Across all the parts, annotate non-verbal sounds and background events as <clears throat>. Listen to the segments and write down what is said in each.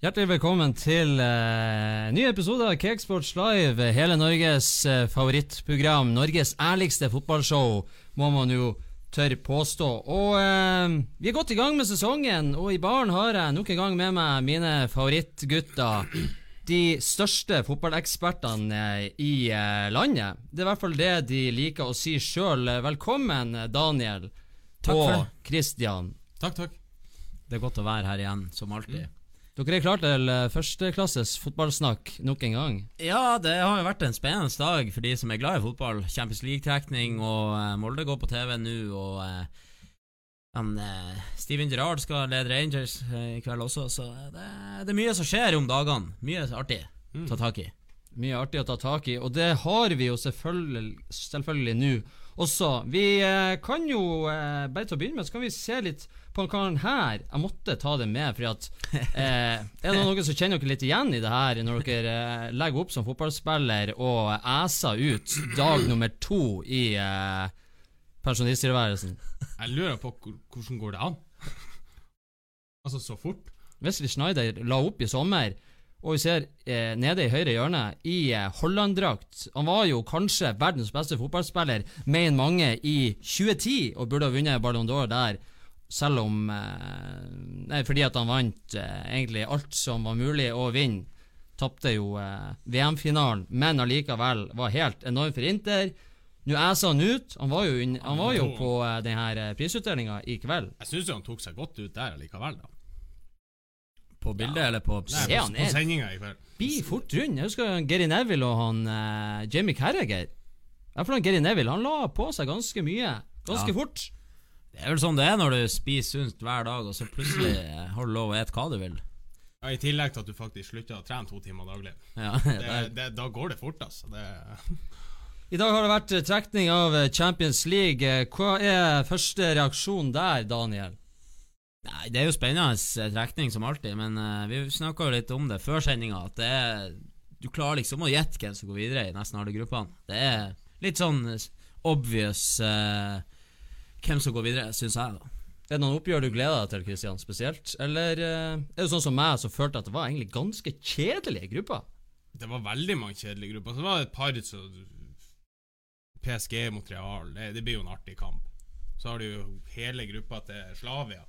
Hjertelig velkommen til uh, ny episode av Cakesports Live. Hele Norges uh, favorittprogram. Norges ærligste fotballshow, må man jo tørre påstå. Og eh, vi er godt i gang med sesongen, og i baren har jeg nok en gang med meg mine favorittgutter. De største fotballekspertene i eh, landet. Det er i hvert fall det de liker å si sjøl. Velkommen, Daniel Takk og. Christian. Takk, takk. Det er godt å være her igjen, som alltid. Dere er klare til eh, førsteklasses fotballsnakk nok en gang? Ja, det har jo vært en spennende dag for de som er glad i fotball. Champions League-trekning, og eh, Molde går på TV nå, og eh, han, eh, Steven Gerrard skal lede Rangers eh, i kveld også, så det, det er mye som skjer om dagene. Mye artig å ta tak i. Mye artig å ta tak i, og det har vi jo selvfølgelig, selvfølgelig nå også. Vi eh, kan jo eh, bare til å begynne med, så kan vi se litt på karen her. Jeg måtte ta det med, for at <laughs> eh, Er det noen som kjenner dere litt igjen i det her, når dere eh, legger opp som fotballspiller og æser ut dag nummer to i eh, pensjonisttilværelsen? Jeg lurer på hvordan går det an? <laughs> Altså, så fort? Wesley Schneider la opp i sommer, og vi ser eh, nede i høyre hjørne, i eh, Holland-drakt. Han var jo kanskje verdens beste fotballspiller, mener mange, i 2010, og burde ha vunnet Ballon d'Or der. Selv om eh, Nei, fordi at han vant eh, egentlig alt som var mulig å vinne. Tapte jo eh, VM-finalen, men allikevel var helt enorm for Inter. Nå æsa han ut. Han var jo, inn- han var jo på uh, denne prisutdelinga i kveld. Jeg syns han tok seg godt ut der likevel, da. På bildet eller på Nei, Se på, på sendinga i kveld. Bli fort rundt. Jeg husker Gary Neville og han uh, Jamie Carragher. I hvert fall han Gary Neville. Han la på seg ganske mye. Ganske Ja. fort. Det er vel sånn det er når du spiser sunt hver dag, og så plutselig <clears throat> eh, har du lov å ete hva du vil. Ja, I tillegg til at du faktisk slutter å trene to timer daglig. Ja, <laughs> Det, det det, da går det fort, altså. Det, <laughs> I dag har det vært eh, trekning av eh, Champions League. Eh, Hva er første reaksjon der, Daniel? Nei, det er jo spennende trekning som alltid, men uh, vi snakka jo litt om det før sendinga, at det er Du klarer liksom å gjette hvem som går videre i nesten alle gruppene. Det er litt sånn obvious uh, hvem som går videre, syns jeg, da. Er det noen oppgjør du gleder deg til, Christian, spesielt? Eller uh, er det sånn som meg, som følte at det var egentlig ganske kjedelige grupper? det var veldig mange kjedelige grupper. Så var det et par som PSG mot Real. Det, det blir jo en artig kamp. Så har du jo hele gruppa til Slavia.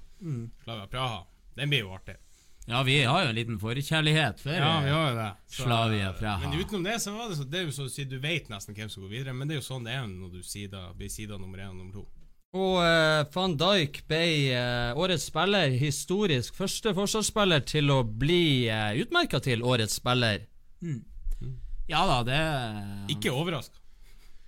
Slavia Praha. Den blir jo artig. Ja, vi har jo en liten forkjærlighet for Ja, vi eh, har jo det. Så, Slavia Praha. Men utenom det, så var det så Det er jo så å si du vet nesten hvem som går videre, men det er jo sånn det er når du sida, blir sida nummer én og nummer to. Og eh, van Dijk ble eh, årets spiller, historisk første forsvarsspiller til å bli uh, utmerka til årets spiller. Ja da, det Ikke overraska.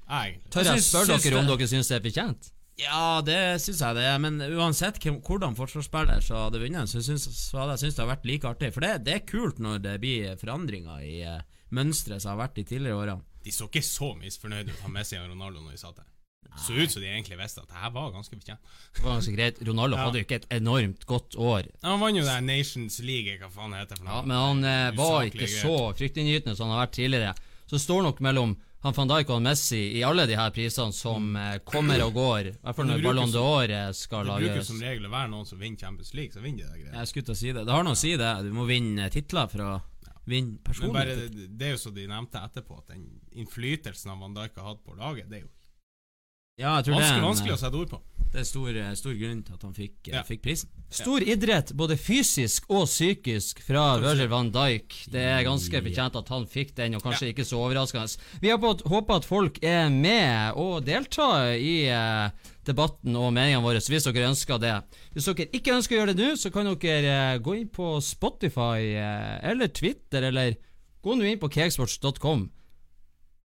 Egentlig. Tør jeg spørre dere om dere syns det er fortjent? Ja, det syns jeg det er, men uansett hvem, hvordan forsvarsspiller som hadde vunnet, så, syns, så hadde jeg syntes det har vært like artig. For det, det er kult når det blir forandringer i uh, mønsteret som har vært de tidligere årene. De så ikke så misfornøyde ut av Messi og Ronaldo når de satt der. Så ut som de egentlig visste at det her var ganske fortjent. Det var ganske greit. Ronaldo Ja. hadde jo ikke et enormt godt år. Ja, Han vant jo det Nations League, hva faen det for noe. Ja, men han eh, var ikke greit. så fryktinngytende som han har vært tidligere. Så står nok mellom han van Dijk og Messi i alle de her prisene som eh, kommer og går. I hvert fall når Ballon d'Or skal lages. Det bruker som regel å være noen som vinner Champions League, så vinner de det greiene. Jeg skulle til å si det. Det har noe å si, det. Du må vinne titler for å vinne Men personlig. bare, det, det er jo så de nevnte etterpå, at den innflytelsen han Van Dijk har hatt på laget, det er jo Ja, jeg tror det vanskelig, en, vanskelig å sette ord på. Det er stor, eh, stor grunn til at han fikk, eh, Ja. fikk prisen. Stor idrett, både fysisk og psykisk, fra Virgil van Dijk. Det er ganske fortjent at han fikk den, og kanskje ikke så overraskende. Vi har håpa at folk er med og deltar i eh, debatten og meningene våre, hvis dere ønsker det. Hvis dere ikke ønsker å gjøre det nå, så kan dere eh, gå inn på Spotify eh, eller Twitter, eller gå nå inn på cakesports.com.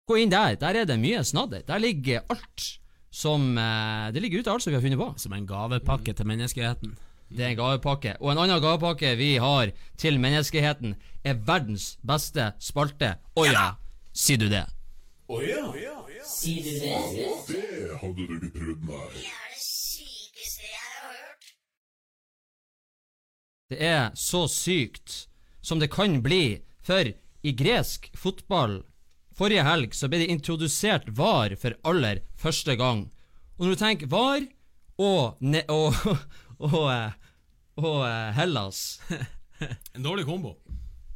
Gå inn der. Der er det mye snadder. Der ligger alt som eh, Det ligger ute alt som vi har funnet på. Som en gavepakke til menneskeheten. Det er en gavepakke. Og en annen gavepakke vi har til menneskeheten, er verdens beste spalte. Å ja, sier du det? Sier du det? Det hadde du ikke trodd, nei. Det er det sykeste jeg har hørt. Det er så sykt som det kan bli, for i gresk fotball forrige helg så ble det introdusert VAR for aller første gang. Og når du tenker VAR og, ne og, <laughs> og, eh, og eh, Hellas <laughs> En dårlig kombo.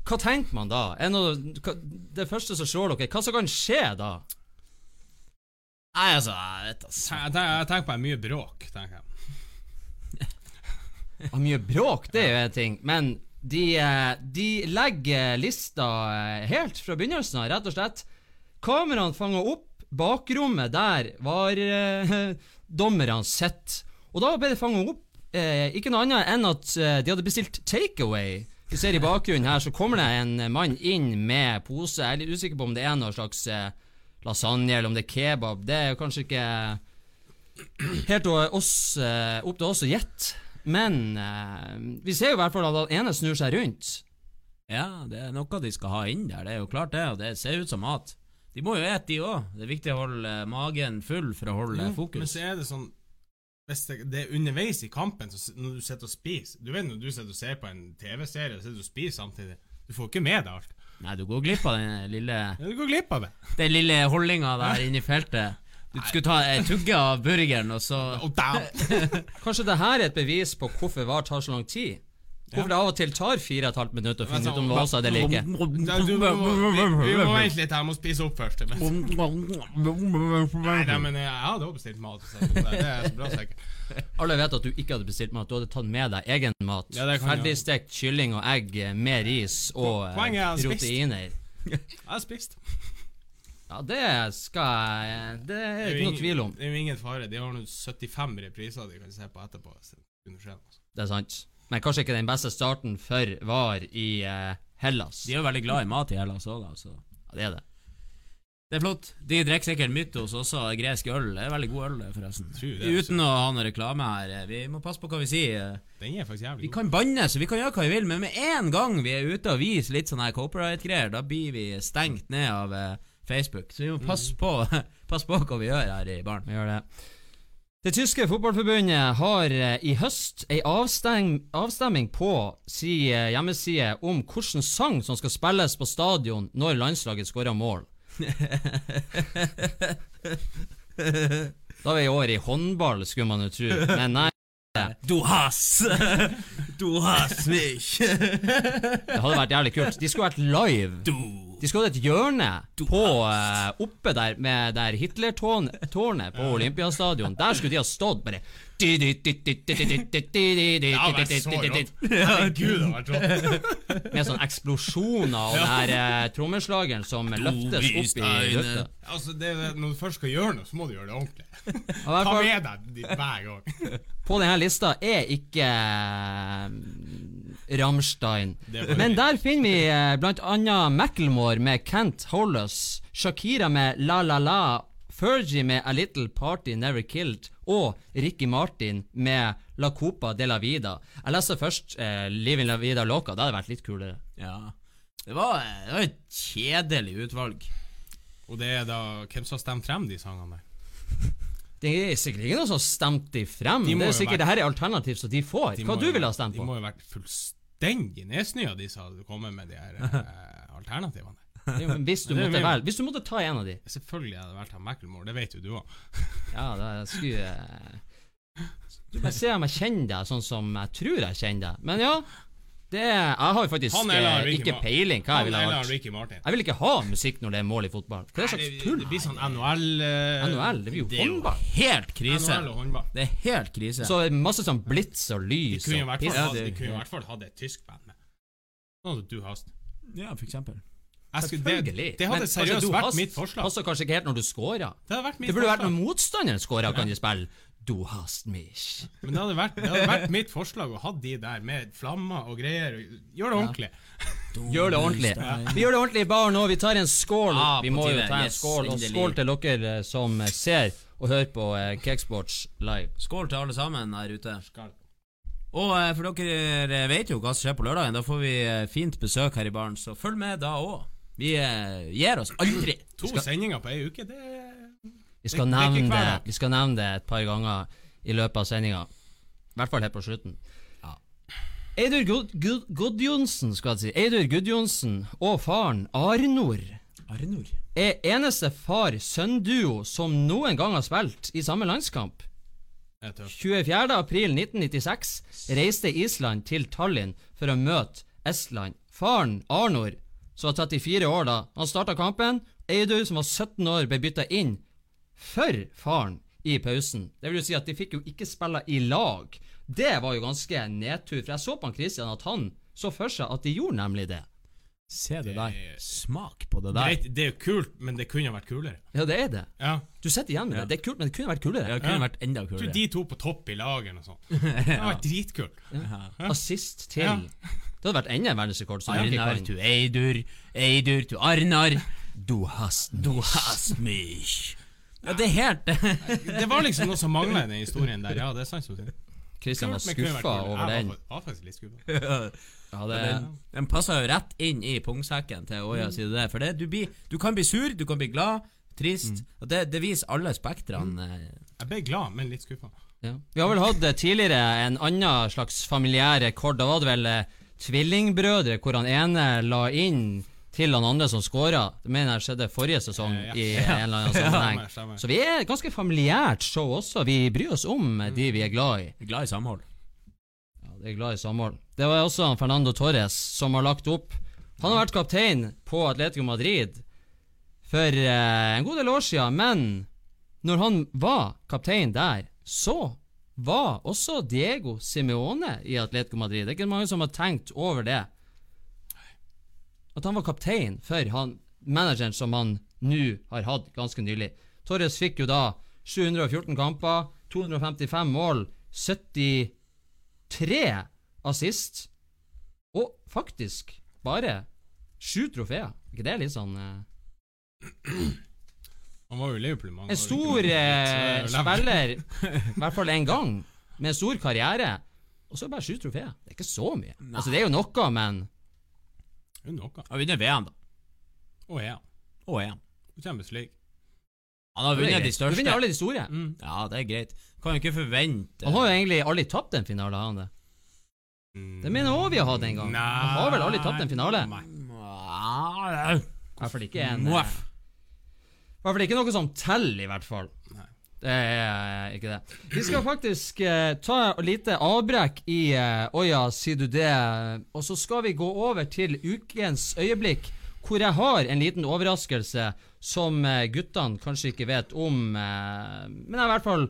Hva tenker man da? Noe, hva, det første som slår dere, hva som kan skje da? Nei, altså, jeg vet altså. Jeg, jeg, tenker på mye bråk, tenker jeg. Ja, mye bråk, det er jo en ting, men de, eh, de legger lista helt fra begynnelsen av, rett og slett. Kameraene fanga opp bakrommet der var eh, <laughs> dommerne sitt. Og da ble det fanget opp eh, ikke noe annet enn at eh, de hadde bestilt takeaway. Du ser i bakgrunnen her, så kommer det en mann inn med pose. Jeg er litt usikker på om det er noe slags eh, lasagne, eller om det er kebab. Det er kanskje ikke helt oss, eh, opp til oss å gjette. Men vi ser jo i hvert fall at han ene snur seg rundt. Ja, det er noe de skal ha inn der, det er jo klart det, og det ser ut som mat. De må jo ete, de òg. Det er viktig å holde eh, magen full for å holde Men fokus. så er det sånn Hvis det, det er underveis i kampen, så når du sitter og spiser Du vet når du sitter og ser på en TV-serie og sitter og spiser samtidig. Du får ikke med deg alt. Nei, du går glipp av den lille, Ja, Du går glipp av det. den lille holdninga der inne i feltet. Du skulle ta en tugge av burgeren, og så oh. <laughs> Kanskje det her er et bevis på hvorfor VAR tar så lang tid? Hvorfor det av og til tar fire og et halvt minutt å finne ut om det eller ikke. Du, vi, vi, må vente litt, jeg må spise opp først. Nei, men jeg hadde også bestilt mat. Det det er så bra sikkert. Alle vet at du ikke hadde bestilt mat, du hadde tatt med deg egen mat. Ja, det. Ferdigstekt kylling og egg med ris og eh, er proteiner. Jeg har spist. Ja, det skal jeg Det er ikke noe tvil om. Det er jo ingen fare. De har nå 75 repriser de kan se på etterpå. Det. Det er sant. Men kanskje ikke den beste starten for VAR i eh, Hellas. De er jo veldig glad i mat i Hellas òg, da. Så. Ja, det er det. Det er flott. De drikker sikkert Mytos også, gresk øl. Det er veldig god øl, forresten. Det, Uten å ha noe reklame her. eh, Vi må passe på hva vi sier. Den er faktisk jævlig Vi god. kan banne, så vi kan gjøre hva vi vil, men med en gang vi er ute og viser litt sånne her copyright-greier, da blir vi stengt ned av eh, Facebook. Så vi må passe på, <laughs> passe på hva vi gjør her i baren. Vi gjør det. Det tyske fotballforbundet har eh, i høst ei avstemming på si eh, hjemmeside om hvilken sang som skal spilles på stadion når landslaget skårer mål. Da er vi over i håndball, skulle man jo tro, men nei. Du has! Du has mich! Det hadde vært jævlig kult. De skulle vært live. De skulle hatt et hjørne på uh, oppe der med der Hitlertårnet på Olympiastadion. Der skulle de ha stått bare Herregud, det vært rått. Med sånn eksplosjoner og den her eh, trommeslageren som løftes opp i lufta. Altså, det, er- når du først skal gjøre noe, så må du gjøre det ordentlig. Ta med deg dit hver gang. På denne lista er ikke eh, Rammstein. Men der finner vi eh, annet Macklemore med Kent Hollis, Shakira med La La La, Fergie med A Little Party Never Killed og Ricky Martin med La Copa de la Vida. Jeg leste først eh, Living La Vida Loca, det hadde vært litt kulere. Ja. Det var, det var et kjedelig utvalg. Og det er da hvem som har stemt frem de sangene der. Det er sikkert ikke noen som stemte de frem. De det er sikkert være- det her er alternativ som de får. De Hva du ville ha stemt på? De må jo vært fullstendig nedsnøya, de sa hadde kommet med de her <laughs> eh, alternativene. Jo, men Hvis du, <laughs> måtte vel, hvis du måtte ta en av de Selvfølgelig hadde vært han Macklemore, det vet jo du òg. <laughs> Ja, da skulle jeg Du bare se om jeg kjenner deg sånn som jeg tror jeg kjenner deg. Men ja, det Jeg har jo faktisk eh, ikke peiling hva jeg ville ha Martin. Jeg vil ikke ha musikk når det er mål i fotball. Hva er det slags tull? det blir sånn NHL uh, NHL, det blir jo Det jo håndball. helt krise. NHL og håndball. Det er helt krise. Så masse sånn blits og lys og piss. fall Ja, det- de kunne i hvert fall hatt et tysk band med. Sånn at du hast. ja, for eksempel. Selvfølgelig. det, det hadde seriøst vært mitt forslag. Passer kanskje ikke helt når du scorer. Det vært Det burde vært når motstanderen scorer, kan de spille. Du hast mich. Men det hadde, vært, det hadde vært mitt forslag å ha de der med flammer og greier. Gjør det ordentlig. Gjør det ordentlig. Vi gjør det ordentlig i baren nå. Vi tar en skål. Ja, vi må jo ta en Yes, skål. Og skål til dere eh, som eh, ser og hører på eh, Cakesports live. Skål til alle sammen der ute. Og eh, for dere vet jo hva som skjer på lørdagen. Da får vi eh, fint besøk her i baren, så følg med da òg. Vi eh, gir oss aldri. To skal- sendinger på ei uke, det Vi skal, nevne det, vi skal nevne det et par ganger i løpet av sendinga. I hvert fall helt på slutten. Eidur Gud, Gud, Gudjonsen, skal jeg si. Eidur Gudjonsen og faren Arnor Arnor. er eneste far-sønn-duo som noen gang har spilt i samme landskamp. Det er 24. april 1996 reiste Island til Tallinn for å møte Estland. Faren, Arnor, som var 34 år da, han starta kampen. Eidur, som var 17 år, ble bytta inn for faren i pausen. Det vil jo si at de fikk jo ikke spille i lag. Det var jo ganske nedtur, for jeg så på han Christian at han så for seg at de gjorde nemlig det. Se det der. Smak på det der. Greit, det er jo kult, men det kunne vært kulere. Ja, det er det. Ja. Du sitter igjen med det. Det er kult, men det kunne vært kulere. Det kunne Ja. vært enda Jeg tror kulere. de to på topp i lagen og sånn. Det hadde <laughs> vært dritkult. Assist til Ja. Det hadde vært enda en verdensrekord. Arnar to Eidur, Eidur to Arnar. Du hast, du hast mich. Ja, det er helt Det var liksom noe som mangla i den historien der. Ja, det er sant. som du sier. Var skuffa over den. Jeg var faktisk litt skuffa. <laughs> Ja, det Den, passa jo rett inn i pungsekken til Oja, sier du det. For det, du, blir, du kan bli sur, du kan bli glad, trist. Og det, det viser alle spektrene. eh. Jeg ble glad, men litt skuffa. Ja. Vi har vel hatt eh, tidligere en annen slags familiær rekord. Da var det vel eh, tvillingbrødre, hvor han ene la inn til han andre som scora. Det mener jeg skjedde forrige sesong Ja. i <laughs> en eller annen sammenheng. Stemmer, stemmer. Så vi er et ganske familiært show også. Vi bryr oss om eh, de vi er glad i. Glad i samhold. Ja, det er glad i samhold. Det var også Fernando Torres som har lagt opp. Han har vært kaptein på Atletico Madrid for eh, en god del år siden, men når han var kaptein der, så var også Diego Simeone i Atletico Madrid. Det er ikke mange som har tenkt over det. At han var kaptein for han manageren som han nå har hatt ganske nylig. Torres fikk jo da 714 kamper, 255 mål, 73 assist, og faktisk bare sju trofeer. ikke det litt sånn eh, <clears throat> Han var jo Liverpool mange En stor eh, er spiller, i hvert fall én gang, <laughs> med en stor karriere, og så bare sju trofeer. Det er ikke så mye. Altså, det er jo noe, men Det er noe. Han har vunnet VM, da. Og EM. Og EM. Og Champions League. Han har vunnet de største. Du vinner alle de store. Ja, det er greit. Kan jo ikke forvente Han har jo egentlig aldri tapt en finale, har han det? Mm. Det mener jeg også vi har hatt en gang. Nei. Han har vel aldri tapt en finale? Nei. Ja, I hvert fall ikke en eh, I hvert fall ikke noe som teller, i hvert fall. Det er ikke det. Vi skal faktisk eh, ta et lite avbrekk i eh, Oja, sier du det? Og så skal vi gå over til ukens øyeblikk, hvor jeg har en liten overraskelse som eh, guttene kanskje ikke vet om. Eh, men jeg har i hvert fall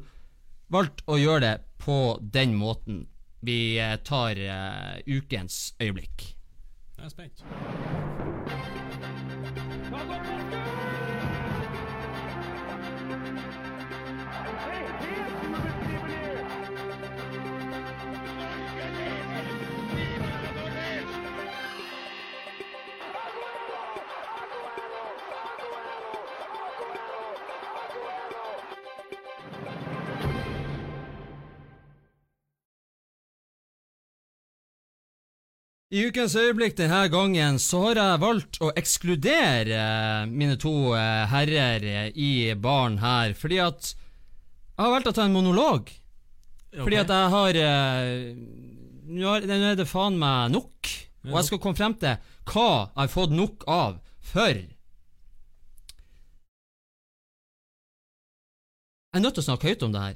valgt å gjøre det på den måten. Vi eh, tar eh, ukens øyeblikk. Jeg er spent. I ukens øyeblikk denne gangen så har jeg valgt å ekskludere eh, mine to eh, herrer i baren her, fordi at jeg har valgt å ta en monolog. Fordi at jeg har eh, har- nå er det faen meg nok, og jeg skal komme frem til hva jeg har fått nok av for Jeg er nødt til å snakke høyt om det her.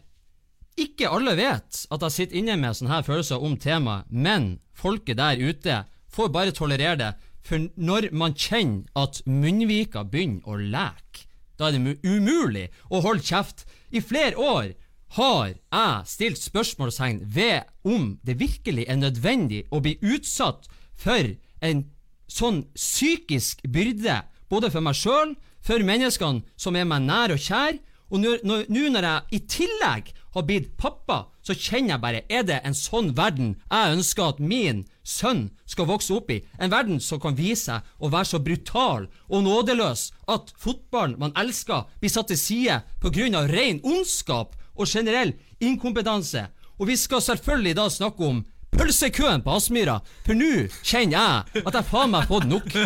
Ikke alle vet at jeg sitter inne med sånne her følelser om temaet, men folket der ute får bare tolerere det, for når man kjenner at munnvika begynner å leke, da er det umulig å holde kjeft. I flere år har jeg stilt spørsmålstegn ved om det virkelig er nødvendig å bli utsatt for en sånn psykisk byrde, både for meg sjøl, for menneskene som er meg nær og kjær, og nå når, nå når jeg i tillegg har blitt pappa, så kjenner jeg bare Er det en sånn verden jeg ønsker at min sønn skal vokse opp i? En verden som kan vise seg å være så brutal og nådeløs at fotballen man elsker, blir satt til side pga. ren ondskap og generell inkompetanse. Og vi skal selvfølgelig da snakke om pølsekøen på Aspmyra, for nå kjenner jeg at jeg faen meg har fått nok. <laughs>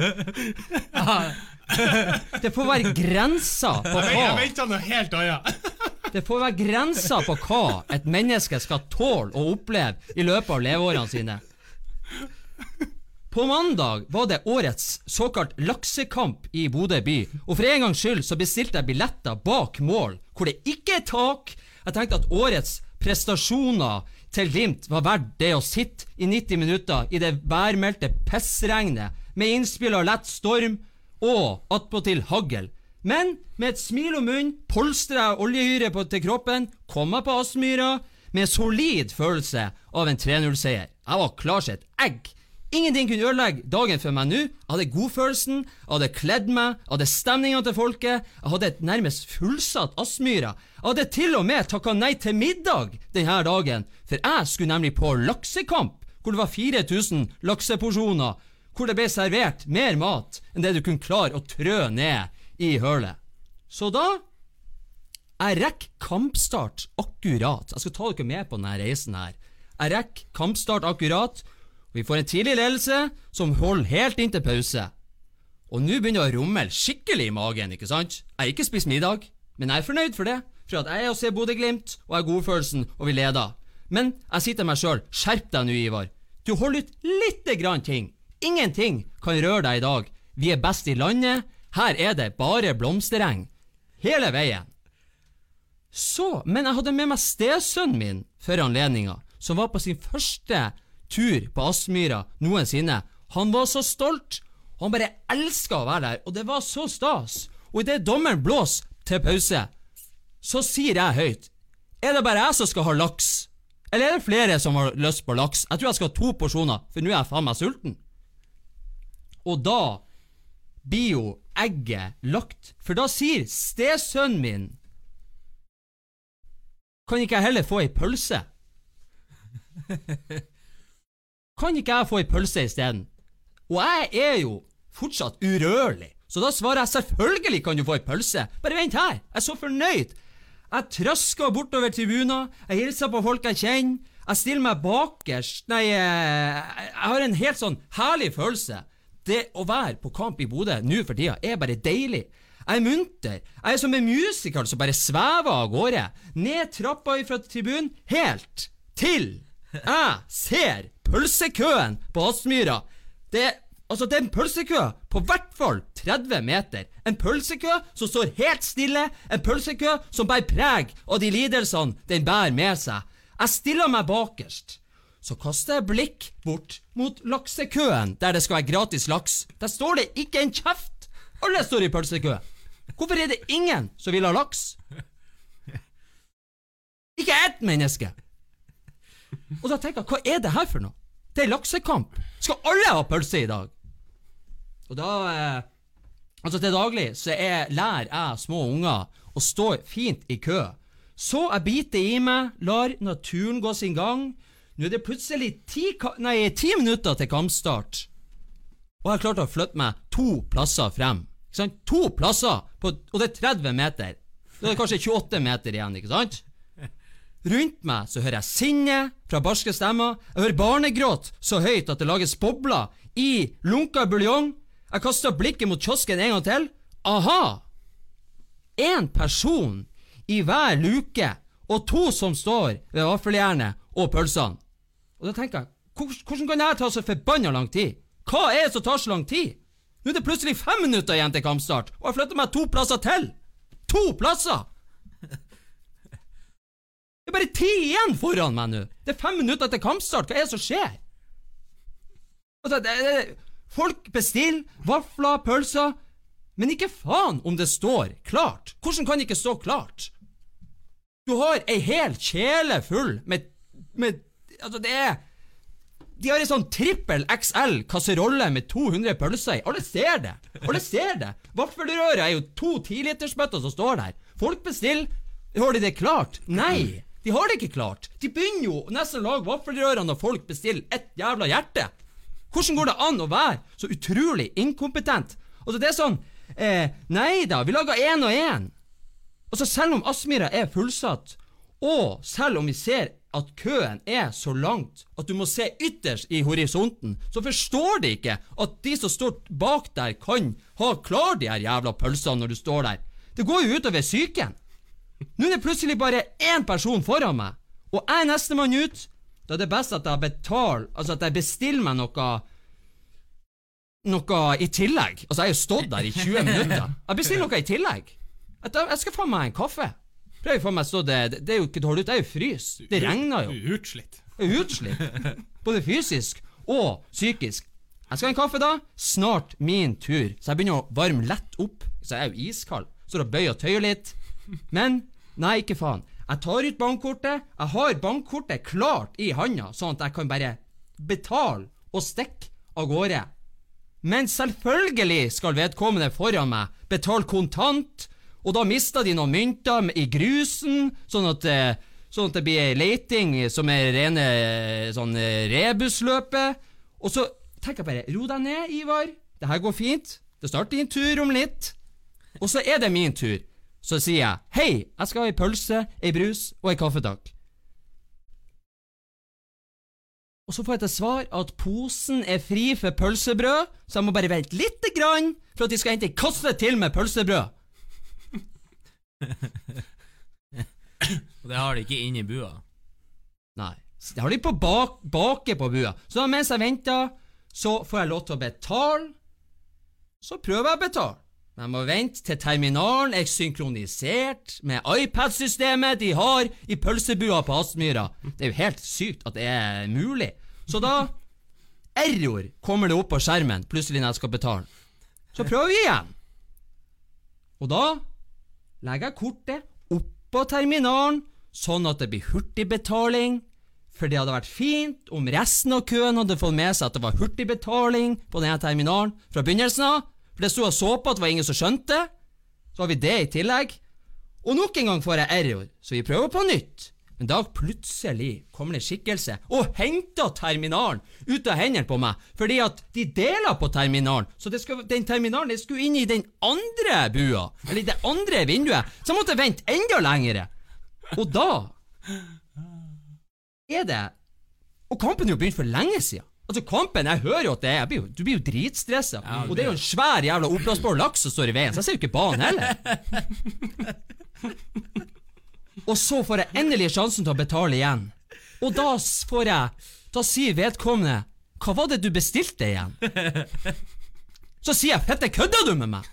Det får være grenser på hva jeg venta noe helt annet. Det får være grenser på hva et menneske skal tåle å oppleve i løpet av leveårene sine. På mandag var det årets såkalt laksekamp i Bodø by, og for en gangs skyld så bestilte jeg billetter bak mål, hvor det ikke er tak. Jeg tenkte at årets prestasjoner til Glimt var verdt det å sitte i 90 minutter i det værmeldte pissregnet, med innspill av lett storm og attpåtil hagl. Men med et smil om munnen polstra jeg oljehyret til kroppen, kom meg på Aspmyra med en solid følelse av en 3-0-seier. Jeg var klar som et egg. Ingenting kunne ødelegge dagen for meg nå. Jeg hadde godfølelsen, jeg hadde kledd meg, jeg hadde stemninga til folket, jeg hadde et nærmest fullsatt Aspmyra. Jeg hadde til og med takka nei til middag denne dagen, for jeg skulle nemlig på laksekamp, hvor det var 4000 lakseporsjoner, hvor det ble servert mer mat enn det du kunne klare å trø ned i hølet. Så da jeg rekker kampstart akkurat. Jeg skal ta dere med på denne reisen her. Jeg rekker kampstart akkurat, vi får en tidlig ledelse som holder helt inn til pause. Og nå begynner det å rumle skikkelig i magen, ikke sant? Jeg har ikke spist middag, men jeg er fornøyd for det. For at jeg er og ser Bodø-Glimt, og jeg har godfølelsen, og vi leder. Men jeg sier til meg sjøl, skjerp deg nå, Ivar. Du holder ut lite grann ting. Ingenting kan røre deg i dag. Vi er best i landet. Her er det bare blomstereng. Hele veien. Så, men jeg hadde med meg stesønnen min for anledninga, som var på sin første tur på Aspmyra noensinne. Han var så stolt, og han bare elska å være der, og det var så stas. Og idet dommeren blåser til pause, så sier jeg høyt Er det bare jeg som skal ha laks? Eller er det flere som har lyst på laks? Jeg tror jeg skal ha to porsjoner, for nå er jeg faen meg sulten. Og da blir jo egget lagt, for da sier stesønnen min Kan ikke jeg heller få ei pølse? <laughs> Kan ikke jeg få ei pølse isteden? Og jeg er jo fortsatt urørlig, så da svarer jeg selvfølgelig kan du få ei pølse. Bare vent her, jeg er så fornøyd. Jeg trøsker bortover tribuner, jeg hilser på folk jeg kjenner, jeg stiller meg bakerst Nei, eh, jeg har en helt sånn herlig følelse. Det å være på kamp i Bodø nå for tida er bare deilig. Jeg er munter. Jeg er som en musiker som bare svever av gårde. Ned trappa fra tribunen, helt til jeg ser pølsekøen på Aspmyra. Det, altså, det er en pølsekø på hvert fall 30 meter. En pølsekø som står helt stille. En pølsekø som bærer preg av de lidelsene den bærer med seg. Jeg stiller meg bakerst. Så kaster jeg blikk bort mot laksekøen, der det skal være gratis laks. Der står det ikke en kjeft! Alle står i pølsekø. Hvorfor er det ingen som vil ha laks? Ikke ett menneske! Og da tenker jeg, hva er det her for noe? Det er laksekamp. Skal alle ha pølse i dag? Og da eh, Altså, til daglig så er, lærer jeg små unger å stå fint i kø. Så jeg biter i meg, lar naturen gå sin gang. Nå er det plutselig ti, nei, ti minutter til kampstart. Og jeg har klart å flytte meg to plasser frem. Ikke sant? To plasser, på, og det er 30 meter. Da er det kanskje 28 meter igjen, ikke sant? Rundt meg så hører jeg sinne fra barske stemmer. Jeg hører barnegråt så høyt at det lages bobler i lunka buljong. Jeg kaster blikket mot kiosken en gang til. Aha! Én person i hver luke, og to som står ved vaffeljernet og pølsene. Og da tenker jeg, hvordan kan det ta så forbanna lang tid? Hva er det som tar så lang tid? Nå er det plutselig fem minutter igjen til kampstart, og jeg flytter meg to plasser til! To plasser! Det er bare ti igjen foran meg nå! Det er fem minutter til kampstart, hva er det som skjer? Altså, det, det, folk bestiller vafler, pølser, men ikke faen om det står klart. Hvordan kan det ikke stå klart? Du har ei hel kjele full med, med Altså, det er De har ei sånn trippel XL kasserolle med 200 pølser i. Alle ser det! Alle ser det! Vaffelrøret er jo to tilitersbøtter som står der. Folk bestiller. Har de det klart? Nei! De har det ikke klart. De begynner jo nesten å lage vaffelrører når folk bestiller ett jævla hjerte. Hvordan går det an å være så utrolig inkompetent? Altså, det er sånn eh, Nei da, vi lager én og én. Altså, selv om Aspmyra er fullsatt, og selv om vi ser at køen er så langt at du må se ytterst i horisonten, så forstår de ikke at de som står bak der, kan ha klar de her jævla pølsene når du står der. Det går jo utover psyken. Nå er det plutselig bare én person foran meg, og jeg er nestemann ut. Da er det best at jeg betaler Altså at jeg bestiller meg noe noe i tillegg. Altså, jeg har jo stått der i 20 minutter. Jeg bestiller noe i tillegg. Jeg, skal få meg en kaffe. Prøv for meg så det, det er jo ikke dårlig ut, det er jo frys. Det regner jo. Utslitt. Jeg utslitt. <laughs> Både fysisk og psykisk. Jeg skal ha en kaffe da. Snart min tur. Så jeg begynner å varme lett opp. Så jeg er jo iskald. Står og bøyer og tøyer litt. Men nei, ikke faen. Jeg tar ut bankkortet. Jeg har bankkortet klart i handa, sånn at jeg kan bare betale og stikke av gårde. Men selvfølgelig skal vedkommende foran meg betale kontant, og da mista de noen mynter i grusen, sånn at, eh, sånn at det blir ei leiting som er rene eh, sånn eh, rebusløpet. Og så tenker jeg bare, ro deg ned, Ivar. Det her går fint. Det starter din tur om litt. Og så er det min tur. Så sier jeg hei, jeg skal ha ei pølse, ei brus og ei kaffe, takk. Og så får jeg til svar at posen er fri for pølsebrød, så jeg må bare vente lite grann for at de skal hente ei kasse til med pølsebrød. Og det har de ikke inne i bua. Nei. Det har de på bak, bake på bua. Så mens jeg venter, så får jeg lov til å betale. Så prøver jeg å betale. Men jeg må vente til terminalen er synkronisert med iPad-systemet de har i pølsebua på Aspmyra. Det er jo helt sykt at det er mulig. Så da Error kommer det opp på skjermen plutselig når jeg skal betale. Så prøver vi igjen. Og da legger jeg kortet oppå terminalen, sånn at det blir hurtigbetaling. For det hadde vært fint om resten av køen hadde fått med seg at det var hurtigbetaling på denne terminalen fra begynnelsen av. For det sto og så på at det var ingen som skjønte. Så har vi det i tillegg. Og nok en gang får jeg error, så vi prøver på nytt. Men da plutselig kommer det en skikkelse og henter terminalen ut av hendene på meg, fordi at de deler på terminalen. Så det skal, den terminalen det skulle inn i den andre bua, eller det andre vinduet, så jeg måtte vente enda lengre. Og da er det Og kampen er jo begynt for lenge siden. Altså Kampen, jeg hører jo at det er blir Du blir jo dritstressa. og det er jo en svær jævla oppblåsbar laks som står i veien, så jeg ser jo ikke banen heller. <laughs> Og så får jeg endelig sjansen til å betale igjen. Og da får jeg Da sier vedkommende Hva var det du bestilte igjen? Så sier jeg fette, kødder du med meg?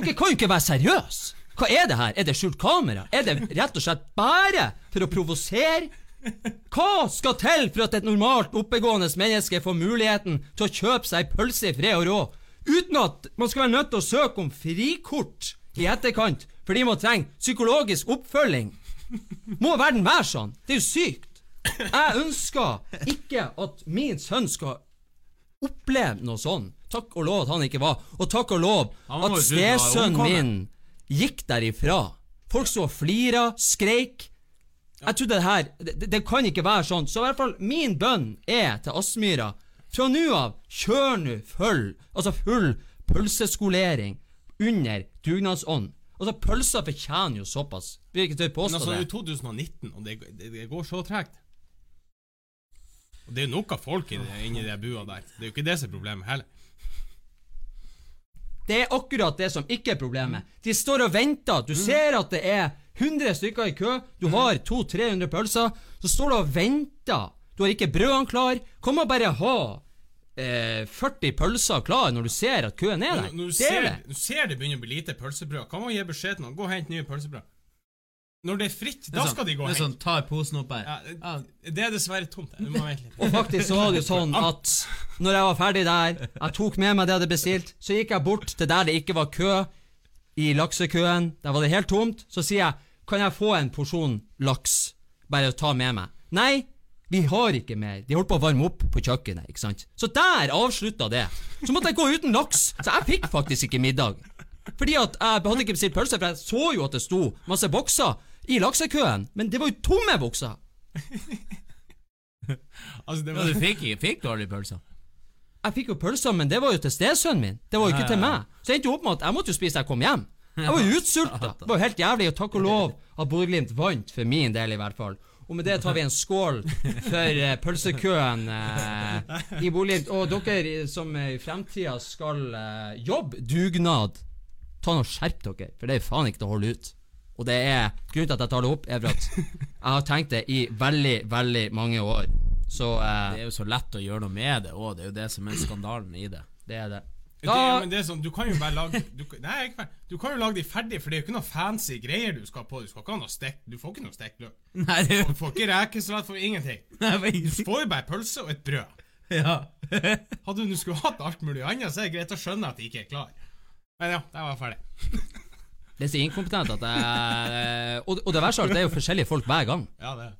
Dere kan jo ikke være seriøse! Hva er det her? Er det skjult kamera? Er det rett og slett bare for å provosere? Hva skal til for at et normalt oppegående menneske får muligheten til å kjøpe seg pølse i fred og rå, uten at man skal være nødt til å søke om frikort i etterkant for de må trenge psykologisk oppfølging? Må verden være sånn? Det er jo sykt. Jeg ønsker ikke at min sønn skal oppleve noe sånn. Takk og lov at han ikke var. Og takk og lov at stesønnen min gikk derifra. Folk sto og flira, skreik. Jeg trodde det her det, det- det kan ikke være sånn. Så i hvert fall min bønn er til Aspmyra fra nå av, kjør nå full, altså full pølseskolering under dugnadsånd. Altså, pølsa fortjener jo såpass. Vil ikke tørre Men påstå altså, det er det. jo 2019, og det, det, det går så tregt. Og det er jo nok av folk i inni de bua der. Det er jo ikke det som er problemet heller. Det er akkurat det som ikke er problemet. De står og venter. Du ser at det er 100 stykker i kø. Du har 200-300 pølser. Så står du og venter. Du har ikke brødene klar. Kom og bare ha eh, 40 pølser klar når du ser at køen er der? Når du Det er ser, det. du ser det begynner å bli lite pølsebrød, kan man gi beskjed til noen gå og hent nye pølsebrød. Når det er fritt, Det er da sånn- skal de gå og Det er sånn, ta tar posen opp her. Ja, Ja, det er dessverre tomt. Du må vente litt. Og faktisk så var det jo sånn at når jeg var ferdig der, jeg tok med meg det jeg hadde bestilt, så gikk jeg bort til der det ikke var kø, i laksekøen, der var det helt tomt, så sier jeg, kan jeg få en porsjon laks, bare å ta med meg? Nei, vi har ikke mer. De holdt på å varme opp på kjøkkenet, ikke sant? Så der avslutta det. Så måtte jeg gå uten laks, så jeg fikk faktisk ikke middag. Fordi at jeg hadde ikke bestilt pølse, for jeg så jo at det sto masse bokser i laksekøen, men det var jo tomme bokser. Altså, det ja, du fikk, fikk aldri pølser. Jeg fikk jo pølser, men det var jo til stesønnen min. Det var jo ikke til meg. Så jeg endte jo opp med at jeg måtte jo spise da jeg kom hjem. Jeg var jo <laughs> utsulta. Det var jo helt jævlig, og takk og lov at Bodø-Glimt vant, for min del i hvert fall. Og med det tar vi en skål for eh, pølsekøen eh, i Bodø-Glimt. Og dere som i fremtida skal eh, jobbe dugnad, ta nå skjerp dere, for det er faen ikke til å holde ut. Og det er grunnen til at jeg tar det opp, er at jeg har tenkt det i veldig, veldig mange år. Så eh, Det er jo så lett å gjøre noe med det òg, det er jo det som er skandalen i det. det er det. Det, men det er sånn, du kan jo bare lage du, Nei, ikke ferdig. du kan jo lage de ferdig, for det er jo ikke noe fancy greier du skal på. Du skal ikke ha noe stek Du får ikke noe stekt løk. Nei, er Du får ikke rekesalat, får <laughs> ingenting. Du får jo bare pølse og et brød. Ja. <laughs> Hadde du skulle hatt alt mulig annet, så er det greit å skjønne at de ikke er klar. Men ja, der var jeg ferdig. det er så inkompetent at jeg og, og det verste av alt, det er jo forskjellige folk hver gang. Ja, det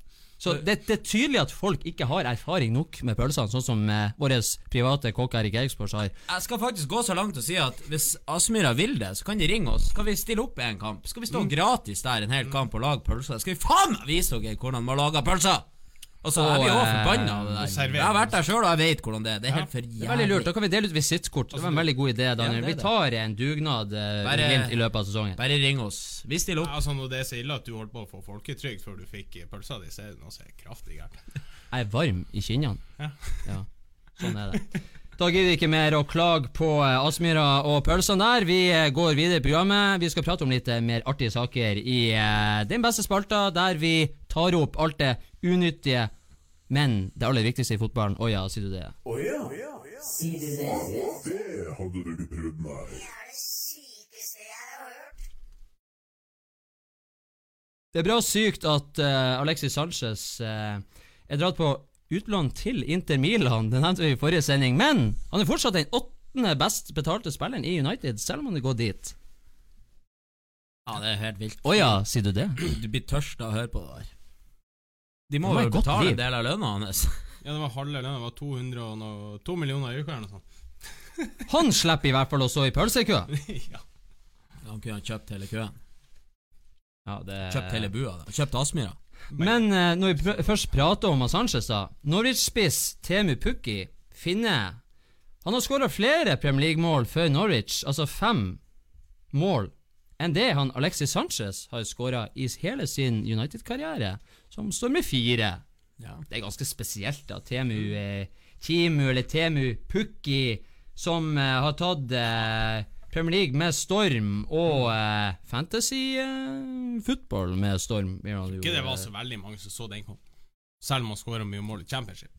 Så det, det er tydelig at folk ikke har erfaring nok med pølsene, sånn som eh, vår private kokk Erik Eriksborg har. Jeg skal faktisk gå så langt og si at hvis Aspmyra vil det, så kan de ringe oss. Skal vi stille opp i en kamp? Skal vi stå gratis der en hel kamp og lage pølser? Skal vi faen meg vise dere hvordan man lager pølser? Og så er vi òg eh, forbanna av det der. Jeg har vært der sjøl, og jeg vet hvordan det er. Det er Ja. helt for jævlig. Det er veldig lurt. Da kan vi dele ut visittkort. Det var en veldig god idé, Daniel. Ja, det vi tar en dugnad eh, Bare- i løpet av sesongen. Bare ring oss. Vi stiller opp. Ja, Altså Når det er så ille at du holdt på å få folketrygd før du fikk pølsa di, så er det noe som er kraftig gærent. Jeg er varm i kinnene. Ja. Ja, sånn er det. <laughs> Da gidder vi ikke mer å klage på eh, Aspmyra og pølsene der. Vi eh, går videre i programmet. Vi skal prate om litt eh, mer artige saker i den beste spalta, der vi tar opp alt det unyttige, men det aller viktigste i fotballen. Å ja, sier du det? Å ja, Sier du det? det hadde du ikke prøvd, nei. Det er det sykeste jeg har hørt. Det er bra sykt at uh, Alexis Sanchez uh, er dratt på utlån til Inter Milan. Det nevnte vi i forrige sending. Men han er fortsatt den åttende best betalte spilleren i United, selv om han går gått dit. Ja, det er helt vilt. Å ja, sier du det? Du blir tørst av å høre på det der. De må godt betale en del av lønna hans. <laughs> Ja, det var halve lønna. Det var 200 og noe, 2 millioner i uka eller noe sånt. Han slipper i hvert fall å stå i pølsekø. <laughs> ja. Han kunne ha kjøpt hele køen. Ja, det... Kjøpt hele bua. da Kjøpt Aspmyra. Men uh, når vi pr først prater om Sanchez, da. Norwich-spiss Temu Pukki finner Han har skåra flere Premier League-mål før Norwich, altså fem mål, enn det han Alexis Sanchez har skåra i hele sin United-karriere, som står med fire. Ja. Det er ganske spesielt, da. Temu eh, Timu, eller Temu Pukki, som eh, har tatt eh, Premier League med storm, og eh, fantasy eh, football med storm. Ikke det var eh, så veldig mange som så den kom. Selv om han skåra mye mål i championship.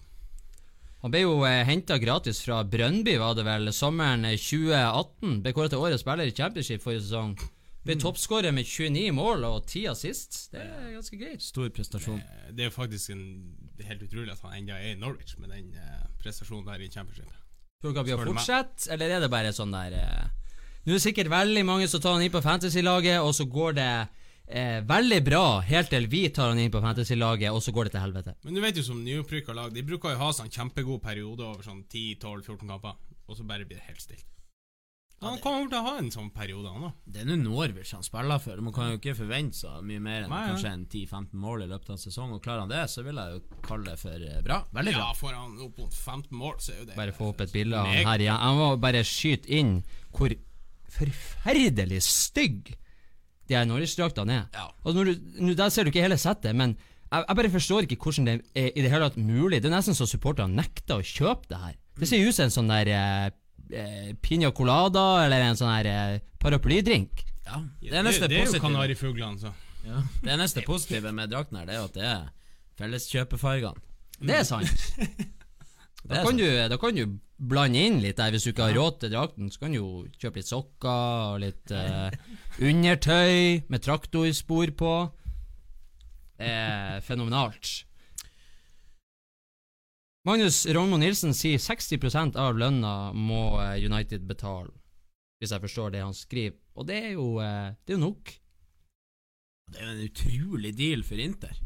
Han ble jo eh, henta gratis fra Brønnby, var det vel, sommeren eh, 2018. Ble kåret til årets spiller i championship forrige sesong. Ble toppskårer med 29 mål og 10 assist. Det er ganske greit. Stor prestasjon. Det, Det er faktisk en, det er helt utrolig at han ennå er i Norwich med den eh, prestasjonen der i championship. Tror dere han blir å fortsette, eller er det bare sånn der eh, Nå er det sikkert veldig mange som tar han inn på fantasy-laget, og så går det eh, veldig bra helt til vi tar han inn på fantasy-laget, og så går det til helvete. Men du vet jo som nyopprykka lag, de bruker jo å ha sånn kjempegod periode over sånn 10-12-14 kamper, og så bare blir det helt stilt. Han kommer til å ha en sånn periode, han da. Det er nå Norwich han spiller for. Man kan jo ikke forvente så mye mer enn Nei, ja. kanskje en 10-15 mål i løpet av en sesong. Og klarer han det, så vil jeg jo kalle det for eh, bra. Veldig bra. Ja, får han opp mot 15 mål, så er jo det Bare få opp et bilde av han her igjen. Jeg må bare skyte inn hvor forferdelig stygg de her Norwich-draktene er. Ja. Og når du, nå, Der ser du ikke hele settet, men jeg, jeg bare forstår ikke hvordan det er i det hele tatt mulig. Det er nesten så supporterne nekter å kjøpe det her. Det ser ut som en sånn der eh, eh, piña colada eller en sånn her eh, paraplydrink. Ja. Det Det, eneste det er jo kanarifuglene, så. ja. Det eneste positive med drakten her, det er jo at det er felleskjøpefargene. Det er sant. <laughs> Da kan, du, da kan du blande inn litt der. Hvis du ikke har råd til drakten, så kan du jo kjøpe litt sokker og litt <laughs> eh, undertøy med traktorspor på. Det er fenomenalt. Magnus Rognmo Nilsen sier 60% av lønna må eh, United betale, hvis jeg forstår det han skriver. Og det er jo, eh, det er jo nok. Det er jo en utrolig deal for Inter.